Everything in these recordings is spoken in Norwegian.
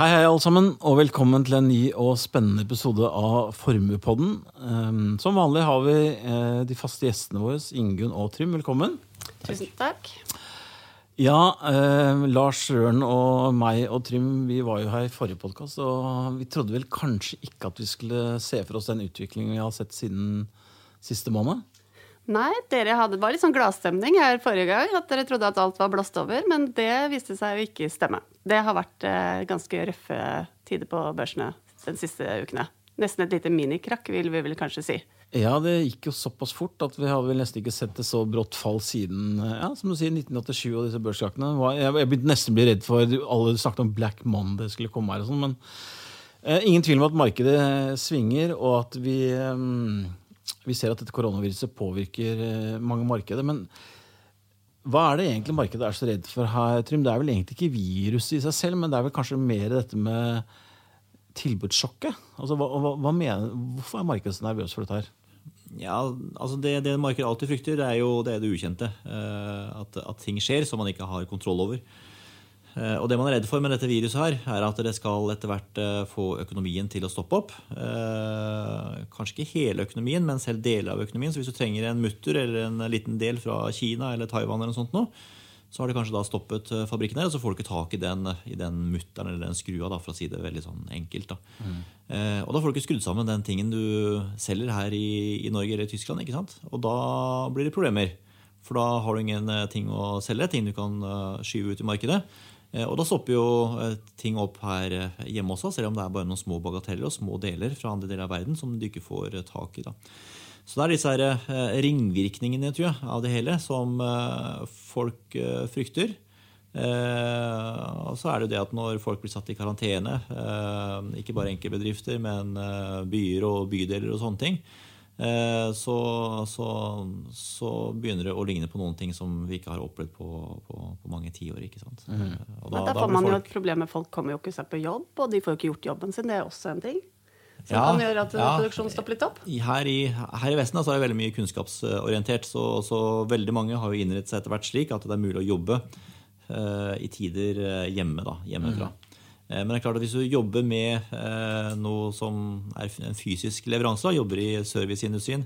Hei, hei, alle sammen, og velkommen til en ny og spennende episode av Formuepodden. Um, som vanlig har vi eh, de faste gjestene våre, Ingunn og Trym. Velkommen. Tusen takk. Ja, eh, Lars Røren og meg og Trym vi var jo her i forrige podkast, og vi trodde vel kanskje ikke at vi skulle se for oss den utviklingen vi har sett siden siste måned. Nei, dere hadde bare litt sånn gladstemning her forrige gang. At dere trodde at alt var blåst over. Men det viste seg jo ikke stemme. Det har vært eh, ganske røffe tider på børsene de siste ukene. Nesten et lite minikrakk, vil vi vel kanskje si. Ja, det gikk jo såpass fort at vi har vel nesten ikke sett det så brått fall siden ja, som du sier, 1987 og disse børskrakkene. Jeg begynte nesten å bli redd for Alle snakket om Black Monday skulle komme her og sånn, men eh, ingen tvil om at markedet svinger, og at vi eh, vi ser at dette koronaviruset påvirker eh, mange markeder. Men hva er det egentlig markedet er så redd for her, Trym? Det er vel egentlig ikke viruset i seg selv, men det er vel kanskje mer dette med tilbudssjokket? Altså, hva, hva, mener, hvorfor er markedet så nervøs for dette her? Ja, altså det, det markedet alltid frykter, det er jo det, er det ukjente. Uh, at, at, ting skjer som man ikke har kontroll over. Uh, og det man er redd for med dette viruset, her, er at det skal etter hvert uh, få økonomien til å stoppe opp. kanskje ikke hele økonomien, men selv deler av økonomien. Så hvis du trenger en mutter eller en liten del fra Kina eller Taiwan, eller noe sånt nå, så har de kanskje da stoppet eh, fabrikken der, og så får du ikke tak i den, i den mutteren eller den skrua, da, for å si det veldig sånn enkelt. Da. Mm. Eh, og da får du ikke skrudd sammen den tingen du selger her i, i, Norge eller Tyskland. ikke sant? Og da blir det problemer. For da har du ingen eh, ting å selge, ting du kan skyve ut i markedet. Eh, og da stopper jo uh, ting opp her hjemme også, selv om det er bare noen små bagateller og små deler fra andre deler av verden som du ikke får tak i. da. Så det er disse her, eh, ringvirkningene tror jeg, av det hele som eh, folk eh, frykter. Og så er det jo det at når folk blir satt i karantene, ikke bare enkeltbedrifter, men byer og bydeler og sånne ting, så, så, så, begynner det å ligne på noen ting som vi ikke har opplevd på, på, på mange tiår. Mm. Da, da, får man folk... jo et problem med folk kommer jo ikke seg på jobb, og de får jo ikke gjort jobben sin. Det er også en ting. Som ja, kan gjøre at ja. produksjonen stopper litt opp? Her i, her i Vesten altså, er det veldig mye kunnskapsorientert. Så, så, veldig mange har jo innrettet seg etter hvert slik at det er mulig å jobbe uh, i tider eh, hjemme, da, hjemmefra. Mm. Uh, men det er klart at hvis du jobber med uh, noe som er en fysisk leveranse, jobber i serviceindustrien,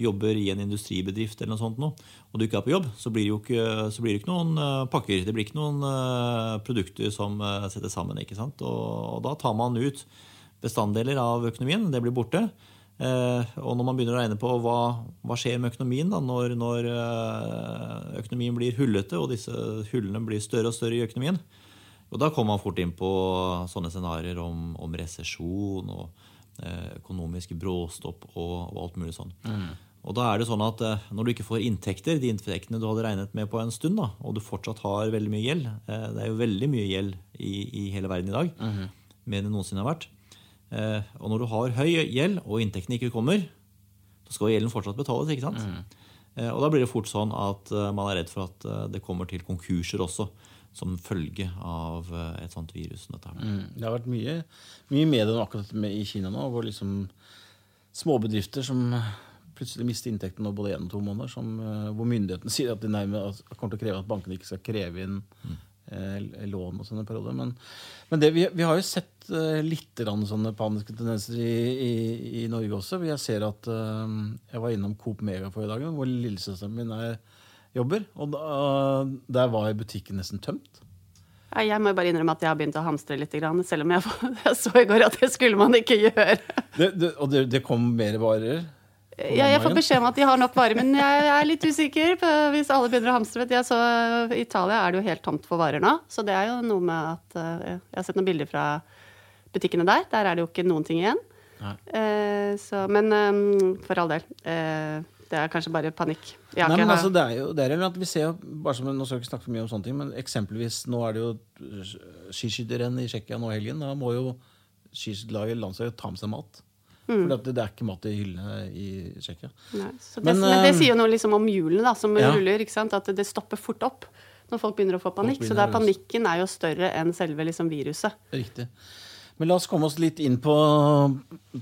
jobber i en industribedrift eller noe sånt noe, og du ikke er på jobb, så blir det jo ikke, det ikke noen pakker. Det blir ikke noen produkter som settes sammen. ikke sant? Og, og da tar man ut bestanddeler av økonomien. Det blir borte. Eh, og når man begynner å regne på hva, hva skjer med økonomien da, når, når, eh, økonomien blir hullete, og disse hullene blir større og større i økonomien, og da kommer man fort inn på sånne scenarioer om, om resesjon og eh, økonomisk bråstopp og, og, alt mulig sånn. Mm. Og da er det sånn at Når du ikke får inntekter, de inntektene du hadde regnet med på en stund, da, og du fortsatt har veldig mye gjeld Det er jo veldig mye gjeld i, i hele verden i dag. Mm. Mer enn det noensinne har vært. Eh, og når du har høy gjeld, og inntektene ikke kommer, da skal gjelden fortsatt betales. ikke sant? Mm. Eh, og da blir det fort sånn at eh, man er redd for at det kommer til konkurser også. Som følge av et sånt virus. Mm. Det har vært mye, mye medie akkurat med i Kina nå, hvor liksom småbedrifter som plutselig mister inntekten nå både én og to måneder, som, hvor myndighetene sier at de nærmest kommer til å kreve at bankene ikke skal kreve inn mm. Eh, lån og sånne perioder. Men, men det, vi, vi, har jo sett eh, litt sånne paniske tendenser i, i, i, Norge også. Jeg ser at eh, Jeg var innom Coop Mega forrige dag, hvor lillesøsteren min er, jobber. Og da, der var butikken nesten tømt. Jeg må bare innrømme at jeg har begynt å hamstre litt, selv om jeg, jeg så i går at det skulle man ikke gjøre. Det, det, og det, det kom mer varer? Ja, jeg får beskjed om at de har nok varer, men jeg er litt usikker. Hvis alle begynner å hamstre. Jeg så I Italia er det jo helt tomt for varer nå. Så det er jo noe med at eh, Jeg har sett noen bilder fra butikkene der. Der er det jo ikke noen ting igjen. Eh, så, men um, for all del. Eh, det er kanskje bare panikk. Nei, men altså, det er jo det er at vi ser jo, bare som, Nå skal vi ikke snakke for mye om sånne ting, men eksempelvis nå er det jo skiskytterrenn i Tsjekkia nå i helgen. Da må jo skiskytterlaget landslaget ta med seg mat. Mm. For det er ikke mat i hyllene i Tsjekkia. Men, men, det sier jo noe liksom om hjulene som ja. ruller. At det stopper fort opp når folk begynner å få panikk. Så der panikken er jo større enn selve liksom, viruset. Riktig. Men la oss komme oss litt inn på,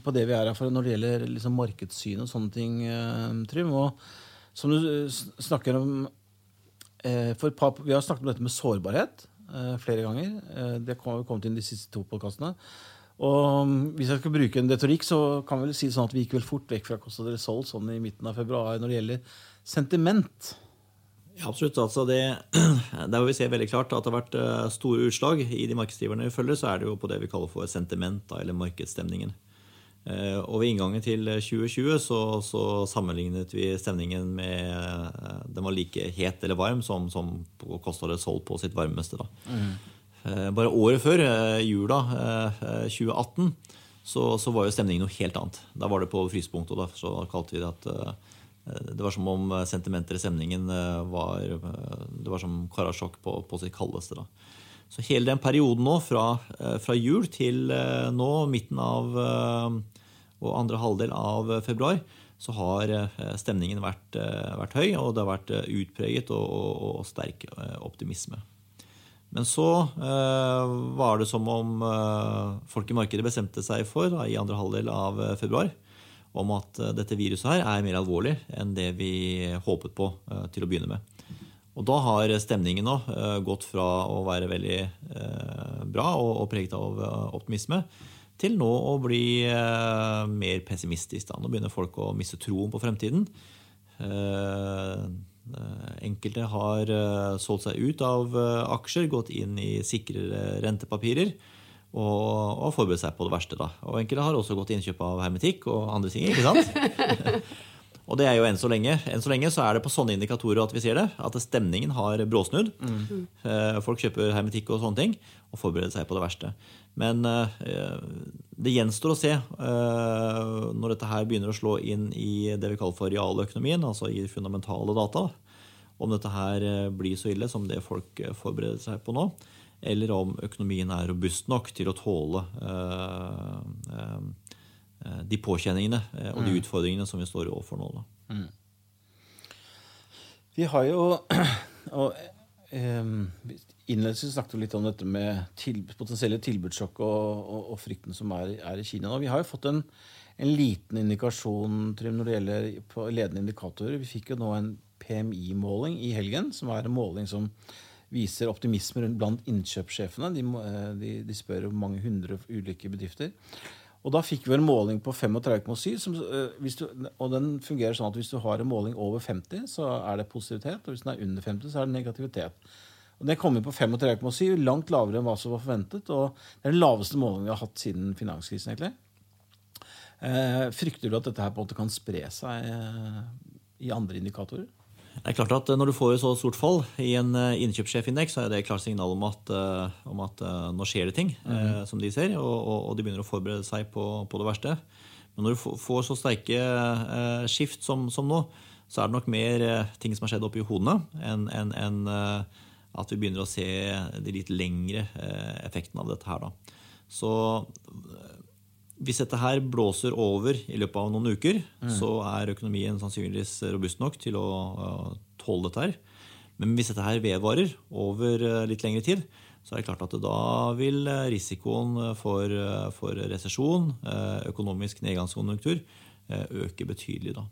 på det vi er her for når det gjelder liksom, markedssyn og sånne ting, eh, Trym. Og som du snakker om eh, for, Vi har snakket om dette med sårbarhet. eh, flere ganger. Eh, det har kommet inn de siste to podkastene. Og mm, hvis jeg skal bruke en detorikk, så kan vi vel si sånn at vi gikk vel fort vekk fra Costa del Sol sånn i midten av februar når det gjelder sentiment. Ja, absolutt. Altså det, der vi ser veldig klart at det har vært eh, store utslag i de markedsdriverne vi følger, så er det jo på det vi kaller for sentiment, eller markedsstemningen. Eh, og ved inngangen til 2020 så, så, sammenlignet vi stemningen med eh, Den var like het eller varm som, som Costa del Sol på sitt varmeste. da. Mm. Bare året før, jula 2018, så, så, var jo stemningen noe helt annet. Da var det på frysepunktet, og da så kalte vi det at Eh, det var som om sentimenter sentimentet i stemningen eh, var Det var som Karasjok på, på sitt kaldeste. da. Så hele den perioden nå, fra, fra, jul til nå, midten av og andre halvdel av februar, så har stemningen vært, vært høy, og det har vært utpreget og, og, og sterk optimisme. Men så eh, var det som om eh, folk i markedet bestemte seg for da, i andre halvdel av februar om at eh, dette viruset her er mer alvorlig enn det vi håpet på eh, til å begynne med. Og da har stemningen nå eh, gått fra å være veldig bra og preget av optimisme, til nå å bli mer pessimistisk. Nå begynner folk å miste troen på fremtiden. Enkelte har solgt seg ut av aksjer, gått inn i sikrere rentepapirer og, og forberede seg på det verste. da. Og Enkelte har også gått til innkjøp av hermetikk og andre ting. ikke sant? og det er jo enn så lenge. Enn så lenge så er det på sånne indikatorer at vi ser det. At stemningen har bråsnudd. Mm. Folk kjøper hermetikk og sånne ting og forbereder seg på det verste. Men uh, det gjenstår å se uh, når dette her begynner å slå inn i det vi kaller for realøkonomien, altså i fundamentale data, om dette her blir så ille som det folk forbereder seg på nå eller om økonomien er robust nok til å tåle eh, eh, de påkjenningene eh, og de mm. utfordringene som vi står overfor nå. Mm. Vi har jo og, Innledningsvis snakket vi litt om dette med til, potensielle tilbudssjokk og, og, og, frykten som er, er, i Kina. nå. Vi har jo fått en, en liten indikasjon Trym, når det gjelder på ledende indikatorer. Vi fikk jo nå en PMI-måling i helgen, som er en måling som viser optimisme blant innkjøpssjefene. De, eh, de, de spør om mange hundre ulike bedrifter. Og da fikk vi en måling på 35,7, eh, og den fungerer sånn at hvis du har en måling over 50, så er det positivitet, og hvis den er under 50, så er det negativitet. Og Den kom inn på 35,7, langt lavere enn hva som var forventet. og Det er den laveste målingen vi har hatt siden finanskrisen. egentlig. Eh, frykter du at dette her på en måte kan spre seg eh, i andre indikatorer? Det er klart at Når du får et så stort fall i en eh, innkjøpssjefindeks, så er det et klart signal om at, eh, om at eh, nå skjer det ting, mm -hmm. som de ser, og, og, de begynner å forberede seg på, på, det verste. Men når du får så sterke eh, skift som, som, nå, så er det nok mer ting som har skjedd oppi hodene, enn en, en, at vi begynner å se de litt lengre effektene av dette her. Da. Så hvis dette her blåser over i løpet av noen uker, mm. så er økonomien sannsynligvis robust nok til å uh, tåle dette her. Men hvis dette her vedvarer over uh, litt lengre tid, så er det klart at da vil uh, risikoen for, for resesjon, økonomisk nedgangskonjunktur, øke betydelig. da.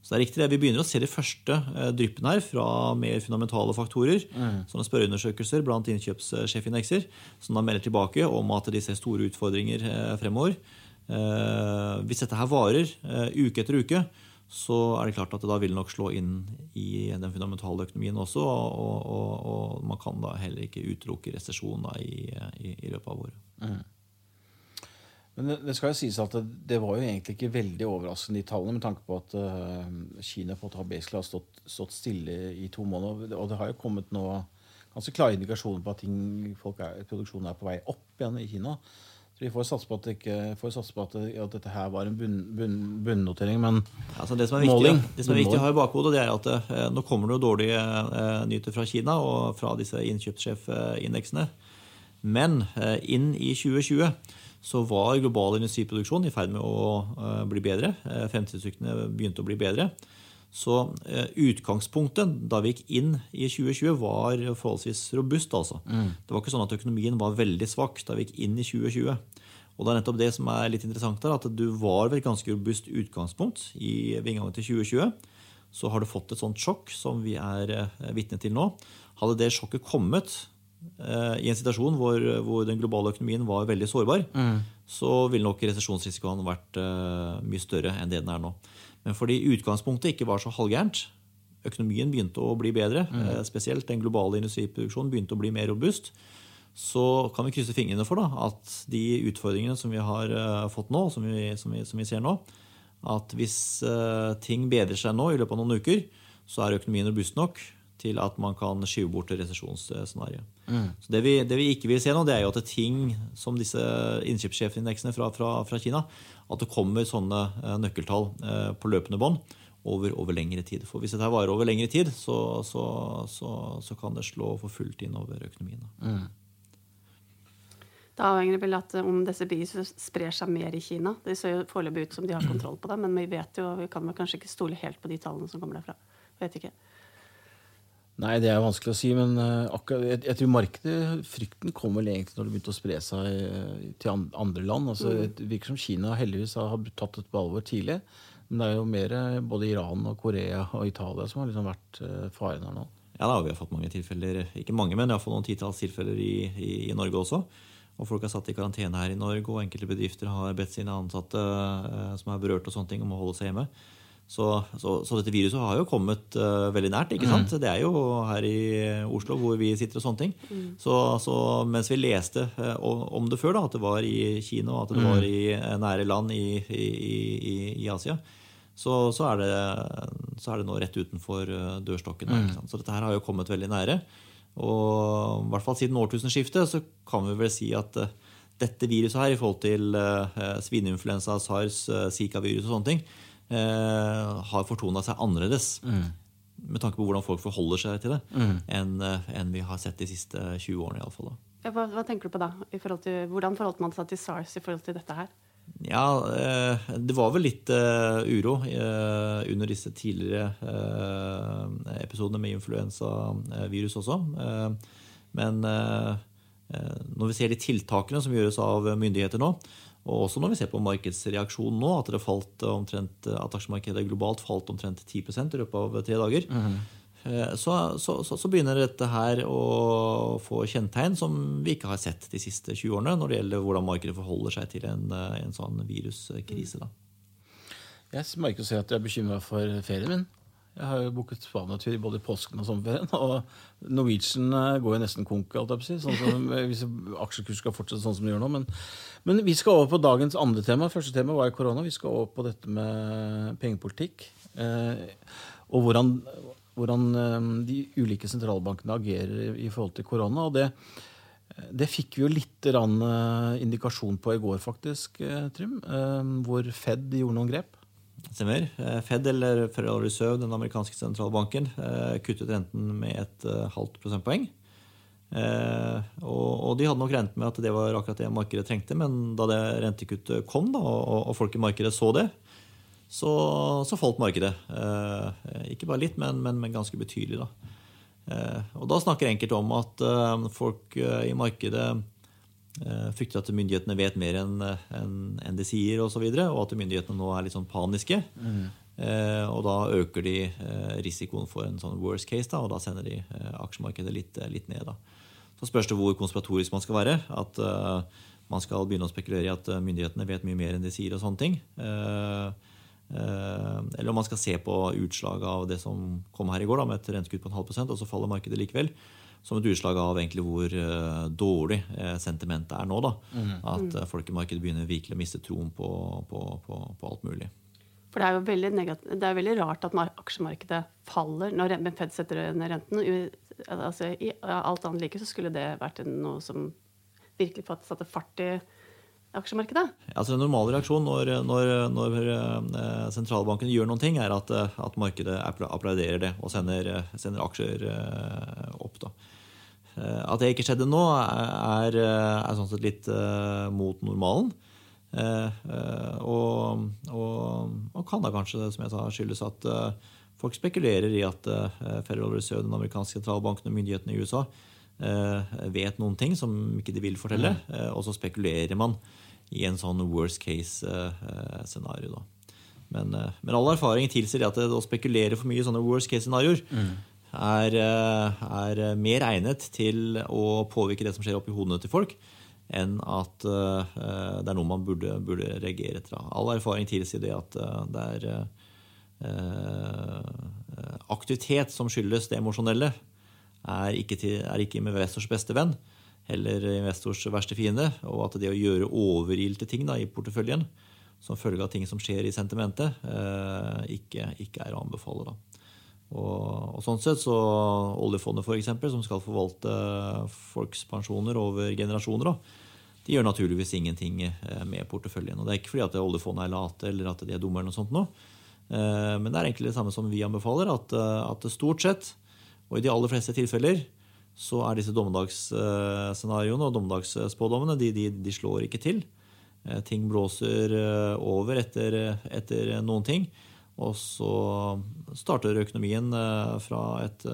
Så det er riktig det. Vi begynner å se de første dryppene her fra mer fundamentale faktorer. Mm. Sånne spørreundersøkelser blant innkjøpssjefindekser som da melder tilbake om at de ser store utfordringer fremover. Eh, hvis dette her varer eh, uke etter uke, så er det klart at det da vil nok slå inn i den fundamentale økonomien også. Og, og, og man kan da heller ikke utelukke resesjon i, i, i, løpet av året. Mm. Men det, skal jo sies at det, var jo egentlig ikke veldig overraskende, de tallene, med tanke på at uh, Kina på har har stått, stått, stille i to måneder. Og det har jo kommet nå ganske klare indikasjoner på at ting, er, produksjonen er på vei opp igjen i Kina. Så vi får satse på at, ikke, satse på at, at dette her var en bunnotering, bunn, men altså det som er viktig, måling, det som er viktig å ha i bakhodet, det er at eh, nå kommer det jo dårlige eh, nyheter fra Kina og fra disse innkjøpssjefindeksene. Men eh, inn i 2020 så var global industriproduksjon i ferd med å eh, bli bedre. Eh, Fremtidsutsiktene begynte å bli bedre. Så eh, utgangspunktet da vi gikk inn i 2020, var forholdsvis robust. altså. Mm. Det var ikke sånn at økonomien var veldig svak da vi gikk inn i 2020. Og det er nettopp det som er litt interessant her, at du var ved et ganske robust utgangspunkt i, ved inngangen til 2020. Så har du fått et sånt sjokk som vi er eh, vitne til nå. Hadde det sjokket kommet i en situasjon hvor, hvor, den globale økonomien var veldig sårbar, mm. så ville nok resesjonsrisikoen vært mye større enn det den er nå. Men fordi utgangspunktet ikke var så halvgærent, økonomien begynte å bli bedre, mm. spesielt den globale industriproduksjonen begynte å bli mer robust, så kan vi krysse fingrene for da, at de utfordringene som vi har fått nå, som vi, som vi, som vi ser nå, at hvis ting bedrer seg nå i løpet av noen uker, så er økonomien robust nok til at man kan skyve bort resesjonsscenarioet. Mm. Så det vi, det vi, ikke vil se nå, det er jo at det ting som disse innkjøpssjefindeksene fra, fra, fra, Kina, at det kommer sånne uh, nøkkeltall uh, på løpende bånd over, over, lengre tid. For hvis dette varer over lengre tid, så, så, så, så, kan det slå for fullt inn over økonomien. Mm. Det avhenger vel at om disse biene sprer seg mer i Kina. Det ser jo foreløpig ut som de har kontroll på det, men vi vet jo, vi kan vel kanskje ikke stole helt på de tallene som kommer derfra. Vet ikke. Nei, det er vanskelig å si, men uh, akkurat, jeg, jeg, tror markedet, frykten kom vel egentlig når det begynte å spre seg uh, til andre land. Altså, mm. Det virker som Kina heldigvis har tatt det på alvor tidlig. Men det er jo mer uh, både Iran og Korea og Italia som har liksom vært faren her nå. Ja, da, Vi har fått mange tilfeller, ikke mange, men iallfall noen titalls tilfeller i, i, i, Norge også. Og folk er satt i karantene her i Norge, og enkelte bedrifter har bedt sine ansatte som er berørt og sånne ting, om å holde seg hjemme. Så, så, så, dette viruset har jo kommet uh, veldig nært. ikke sant? Mm. Det er jo her i Oslo hvor vi sitter og sånne ting. Mm. Så, så, mens vi leste uh, om det før, da, at det var i Kina og at det mm. var i uh, nære land i, i, i, i Asia, så, er det, så, er det, nå rett utenfor dørstokken. Mm. Så dette her har jo kommet veldig nære. Og i hvert fall siden årtusenskiftet så kan vi vel si at dette viruset her, i forhold til svineinfluensa, sars, zika-virus og sånne ting, har fortona seg annerledes. Mm. Med tanke på hvordan folk forholder seg til det, mm. enn eh, en vi har sett de siste 20 årene. I alle fall, hva, hva, tenker du på da? Forhold til, hvordan forholdt man seg til SARS i forhold til dette her? Ja, eh, det var vel litt uro under disse tidligere episodene med influensavirus også. men når vi ser de tiltakene som gjøres av myndigheter nå, og også når vi ser på markedsreaksjonen nå, at, det falt omtrent, at aksjemarkedet globalt falt omtrent 10 i løpet av tre dager, mm. så, så, så, så, begynner dette her å få kjennetegn som vi ikke har sett de siste 20 årene når det gjelder hvordan markedet forholder seg til en, en sånn viruskrise. Da. Jeg merker å se at jeg er bekymra for ferien min. Jeg har jo booket Spania-tur både i påsken og sommerferien. Og Norwegian eh, går jo nesten konk, si, sånn som, hvis aksjekurs skal fortsette sånn som det gjør nå. Men, men, vi skal over på dagens andre tema. Første tema var korona. Vi skal over på dette med pengepolitikk. Eh, og hvordan, hvordan, eh, de ulike sentralbankene agerer i forhold til korona. og det det fikk vi jo litt eh, indikasjon på i går, faktisk, Trym. Hvor Fed gjorde noen grep. Stemmer. Eh, Fed, eller Federal Reserve, den amerikanske sentralbanken, eh, kuttet renten med et eh, halvt prosentpoeng. Og de hadde nok regnet med at det var akkurat det markedet trengte, men da det rentekuttet kom, da, og folk i markedet så det, så, så falt markedet. Ikke bare litt, men, men, men ganske betydelig. Da. Og da snakker enkelte om at folk i markedet frykter at myndighetene vet mer enn en de sier og, så videre, og at myndighetene nå er litt sånn paniske. Mm. Eh, og da øker de eh, risikoen for en sånn worst case, da, og da sender de eh, aksjemarkedet litt, eh, litt, ned. Da. Så spørs det hvor konspiratorisk man skal være. At eh, man skal begynne å spekulere i at myndighetene vet mye mer enn de sier. og sånne ting. eller om man skal se på utslaget av det som kom her i går, da, med et rentekutt på en halv prosent, og så faller markedet likevel som et utslag av egentlig hvor uh, dårlig uh, sentimentet er nå. Da. Mm. At uh, folk begynner virkelig å miste troen på, på, på, på, alt mulig. For Det er jo veldig, det er veldig rart at aksjemarkedet faller når Fed setter ned renten. Altså, I alt annet like så skulle det vært noe som virkelig satte fart i aksjemarkedet? Altså En normal reaksjon når, når, når sentralbanken gjør noen ting, er at, at markedet applauderer det og sender, sender aksjer opp. da. Eh, at det ikke skjedde nå, er, er sånn sett litt uh, mot normalen. Uh, uh, og, og, og, kan da kanskje, som jeg sa, skyldes at folk spekulerer i at Federal Reserve, den amerikanske sentralbanken og myndighetene i USA vet noen ting som ikke de vil fortelle, mm. og så spekulerer man i en sånn worst case-scenario. Men, men, all erfaring tilsier at det å spekulere for mye i sånne worst case-scenarioer mm er, er mer egnet til å påvirke det som skjer oppi hodene til folk, enn at det er noe man burde, burde reagere etter. All erfaring tilsier det at det er aktivitet som skyldes det emosjonelle, er ikke, til, er ikke investors beste venn, heller investors verste fiende. Og at det å gjøre overilte ting da, i porteføljen som følge av ting som skjer i sentimentet, eh, ikke, ikke, er å anbefale. Da. Og, og, sånn sett så Oljefondet, eksempel, som skal forvalte folks pensjoner over generasjoner, da, de gjør naturligvis ingenting eh, med porteføljen. Og det er ikke fordi at oljefondet er late eller at de er dumme, eller noe sånt nå. Eh, men det er egentlig det samme som vi anbefaler, at, at stort sett og i de aller fleste tilfeller så er disse dommedagsscenarioene og dommedagsspådommene de, de, de, slår ikke til. Eh, ting blåser eh, over etter, etter, noen ting. Og så starter økonomien eh, fra et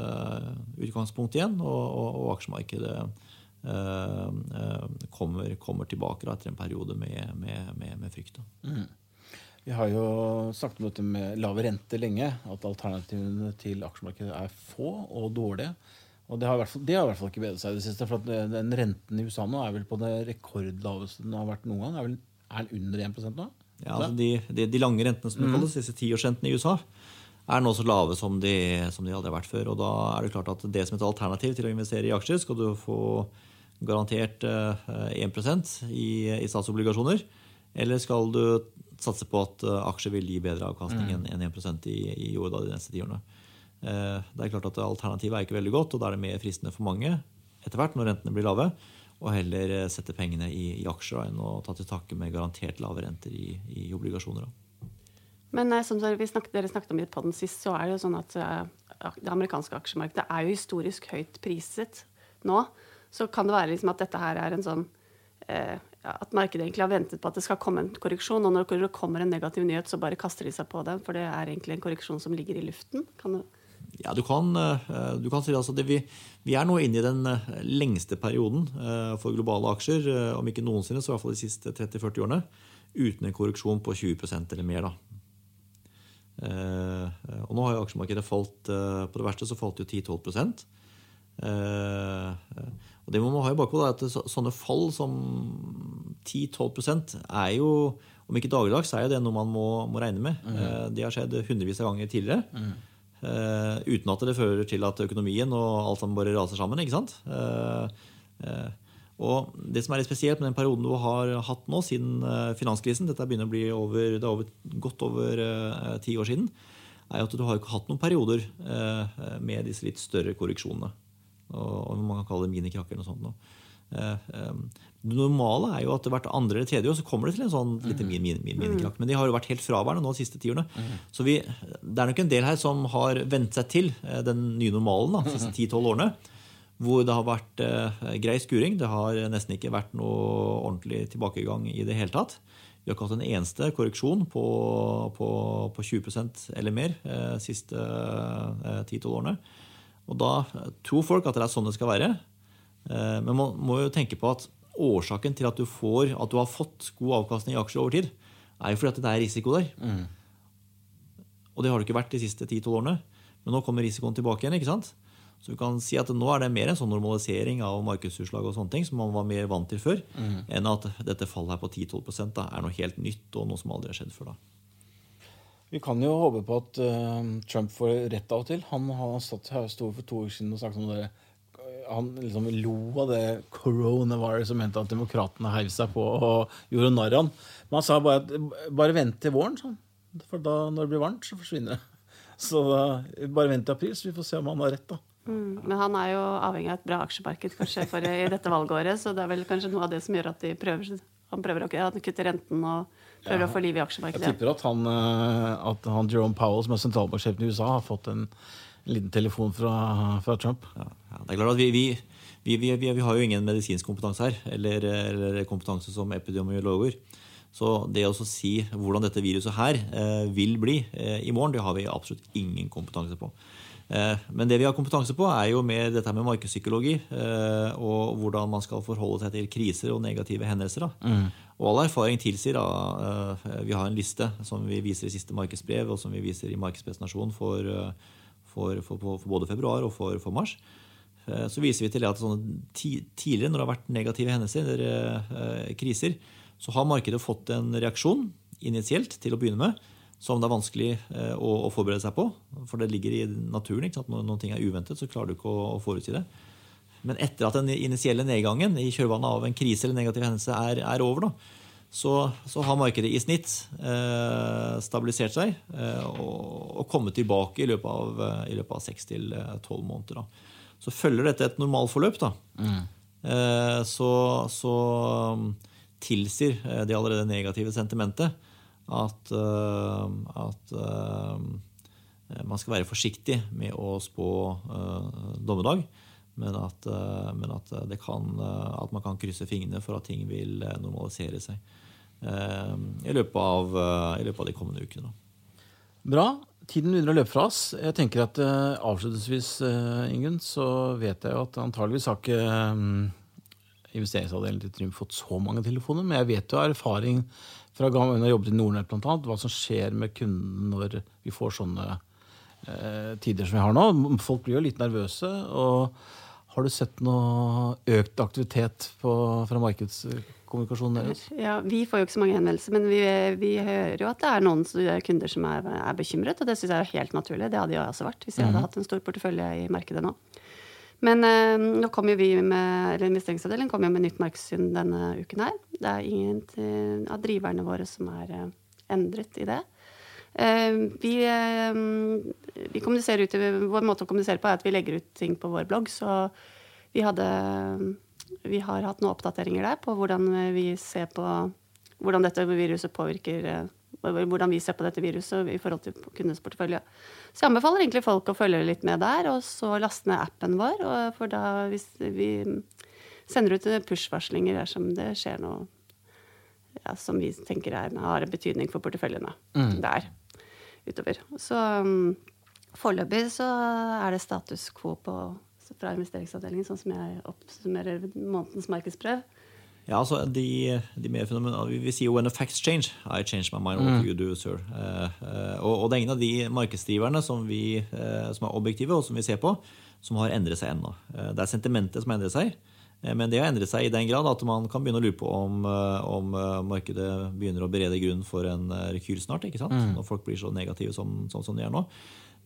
utgangspunkt igjen, og, og, og aksjemarkedet kommer, kommer, tilbake etter en periode med, med, med, med frykt. Mm. Vi har jo snakket om dette med lave rente lenge. At alternativene til aksjemarkedet er få og dårlige. Og det har, i hvert fall, det har i hvert fall ikke bedret seg i det siste. For den renten i USA nå er vel på det rekordlaveste den har vært noen gang. Er, vel, er den under 1% nå? Ja, altså de, de, de, lange rentene som det kalles, mm. disse tiårsrentene i USA, er nå så lave som de, som de aldri har vært før. Og da er det klart at det som et alternativ til å investere i aksjer, skal du få garantert 1 eh, i, i statsobligasjoner. Eller skal du satse på at eh, aksjer vil gi bedre avkastning mm. enn 1 i, i år de neste ti årene? Eh, det er klart at Alternativet er ikke veldig godt, og da er det mer fristende for mange etter hvert når rentene blir lave, å heller eh, sette pengene i, i aksjer enn å ta til takke med garantert lave renter i, i obligasjoner. Men som snakket, dere snakket om på den sist, så er det jo sånn at det amerikanske aksjemarkedet er jo historisk høyt priset nå. Så kan det være liksom at dette her er en sånn at markedet egentlig har ventet på at det skal komme en korreksjon. Og når det kommer en negativ nyhet, så bare kaster de seg på den. For det er egentlig en korreksjon som ligger i luften. Kan du ja, du kan, eh, du kan si altså det, vi, vi, er nå inne i den eh, lengste perioden eh, for globale aksjer, om ikke noensinne, så i hvert fall de siste 30-40 årene, uten en korreksjon på 20% eller mer. Da. Og nå har jo aksjemarkedet falt På det verste så falt jo 10-12 og det må man ha i bakhodet, at sånne fall som 10-12% er jo om ikke dagligdags, så er det noe man må, må regne med. Mm. Det har skjedd hundrevis av ganger tidligere. Mm. Uten at det fører til at økonomien og alt sammen bare raser sammen. ikke sant? Og Det som er litt spesielt med den perioden du har hatt nå siden finanskrisen, dette begynner å bli over, det er over, godt over ti år siden, er at du har ikke hatt noen perioder med disse litt større korreksjonene og man kan kalle det minikrakker og sånt. Noe. Eh, eh, det normale er jo at hvert andre eller tredje år så kommer det til en sånn lite min, min, min, minikrakk. Men de har jo vært helt fraværende nå de siste tiårene. Mm. Så vi, det er nok en del her som har vent seg til eh, den nye normalen de siste 10-12 årene. Hvor det har vært eh, grei skuring. Det har nesten ikke vært noe ordentlig tilbakegang i det hele tatt. Vi har ikke hatt en eneste korreksjon på, på, på 20% eller mer eh, siste eh, 10-12 årene. Og da tror folk at det er sånn det skal være. Eh, men man må jo tenke på at årsaken til at du, får, at du har fått god avkastning i aksjer over tid, er jo fordi at det er risiko der. Mm. Og det har det ikke vært de siste 10-12 årene. Men nå kommer risikoen tilbake igjen. ikke sant? Så vi kan si at nå er det mer en sånn normalisering av markedsutslag og sånne ting som man var mer vant til før, mm. enn at dette fallet her på 10-12% er noe helt nytt og noe som aldri har skjedd før. da. Vi kan jo håpe på at uh, Trump får rett av og til. Han, han satt her sto for to uker siden og snakket om det. Han liksom lo av det coronavirus som mente at demokratene heiv seg på og gjorde narr av. Men han sa bare at bare vent til våren, sånn. for da når det blir varmt, så forsvinner det. Så uh, bare vent til april, så vi får se om han har rett. da. Mm, men han er jo avhengig av et bra aksjemarked kanskje for i dette valgåret, så det er vel kanskje noe av det som gjør at de prøver, han prøver å kutte renten og prøver ja. å få liv i aksjemarkedet. Jeg tipper at han, eh, at han Jerome Powell, som er sentralbanksjefen i USA, har fått en, liten telefon fra, fra Trump. Ja, ja, det er klart at vi, vi, vi, vi, har jo ingen medisinsk kompetanse her, eller, eller kompetanse som epidemiologer. Så det å si hvordan dette viruset her eh, vil bli eh, i morgen, det har vi absolutt ingen kompetanse på. Eh, men det vi har kompetanse på, er jo mer dette med markedspsykologi. Eh, og hvordan man skal forholde seg til kriser og negative hendelser. Mm. Og all erfaring tilsier da, eh, Vi har en liste som vi viser i siste markedsbrev, og som vi viser i markedspresentasjon for, for, for, for både februar og for, mars. Så viser vi til at tidligere, når det har vært negative hendelser, eller kriser, så har markedet fått en reaksjon initielt til å begynne med som det er vanskelig eh, å, å, forberede seg på. For det ligger i naturen. ikke sant? Når noen ting er uventet, så klarer du ikke å, å forutsi det. Men etter at den initielle nedgangen i kjølvannet av en krise eller negativ hendelse er, er over, da, så, så, har markedet i snitt eh, stabilisert seg eh, og, og, kommet tilbake i løpet av, i løpet av 6 til 12 måneder. Da. Så følger dette et normalforløp, da, mm. eh, så, så um, tilsier eh, det allerede negative sentimentet at, eh, at eh, man skal være forsiktig med å spå eh, dommedag. Men at, men at, kan, at, man kan krysse fingrene for at ting vil normalisere seg i løpet av, i løpet av de kommende ukene. Bra. Tiden begynner å løpe fra oss. Jeg tenker at Avslutningsvis Ingunn, så vet jeg jo at antageligvis har ikke investeringsavdelingen til Trym fått så mange telefoner, men jeg vet jo av erfaring fra gang jeg jobbet i Nordnett, blant annet, hva som skjer med kunden når vi får sånne eh, tider som vi har nå. Folk blir jo litt nervøse. og Har du sett noe økt aktivitet på, fra markedskommunikasjonen deres? Ja, Vi får jo ikke så mange henvendelser, men vi, vi hører jo at det er noen kunder som er, er bekymret. Og det syns jeg er helt naturlig. Det hadde jeg også vært hvis jeg hadde -hmm. hatt en stor portefølje i markedet nå. Men eh, nå kommer vi med, eller investeringsavdelingen kommer med nytt markedssyn denne uken her. Det er ingen av driverne våre som er eh, endret i det. Eh, vi, eh, vi kommuniserer ut, Vår måte å kommunisere på er at vi legger ut ting på vår blogg. Så vi, hadde, vi har hatt noen oppdateringer der på hvordan vi ser på hvordan dette viruset påvirker eh, hvordan vi ser på dette viruset i forhold til kundenes portefølje. Så jeg anbefaler egentlig folk å følge litt med der, og så laste ned appen vår. For da hvis vi sender ut push-varslinger dersom det skjer noe ja, som vi tenker er, har betydning for porteføljene mm. der utover. Så um, foreløpig så er det status quo på, fra investeringsavdelingen, sånn som jeg oppsummerer månedens markedsprøv. Ja, altså de, de mer fenomenale Vi sier jo 'when the facts change', I change my mind. What mm. you do, sir? Uh, uh, og, og, det er ingen av de markedsdriverne som, vi, uh, som, er objektive, og som vi ser på, som har endret seg ennå. det er sentimentet som har endret seg. Men det har endret seg i den grad at man kan begynne å lure på om, om markedet begynner å berede grunn for en rekyl snart. ikke sant? Mm. Når folk blir så negative som, som, som de er nå.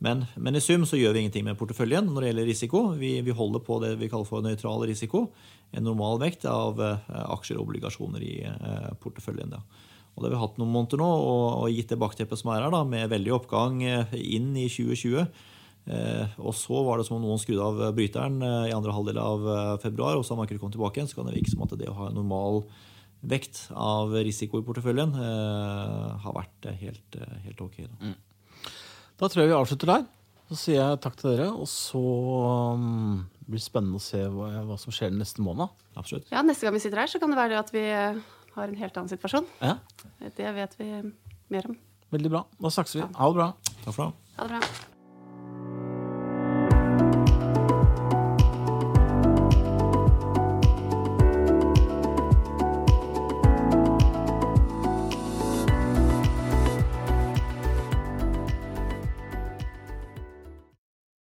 Men, men, i sum så gjør vi ingenting med porteføljen når det gjelder risiko. Vi, vi holder på det vi kaller for nøytral risiko. En normal vekt av eh, aksjer og obligasjoner i eh, porteføljen. Da. Og det har vi hatt noen måneder nå, og, og gitt det bakteppet som er her, da, med veldig oppgang eh, inn i 2020. Eh, og så var det som om noen skrudde av bryteren eh, i andre halvdel av eh, februar, og så har markedet kommet tilbake igjen. Så kan det virke som at det å ha en normal vekt av risiko i porteføljen har vært helt, helt ok. Da. Mm. Da tror jeg vi avslutter der. Så sier jeg takk til dere. Og så um, blir det spennende å se hva, hva, som skjer neste måned. Absolutt. Ja, Neste gang vi sitter her, så kan det være at vi har en helt annen situasjon. Ja. Det vet vi mer om. Veldig bra. Da snakkes vi. Ha det bra. Takk for det. Ha det bra.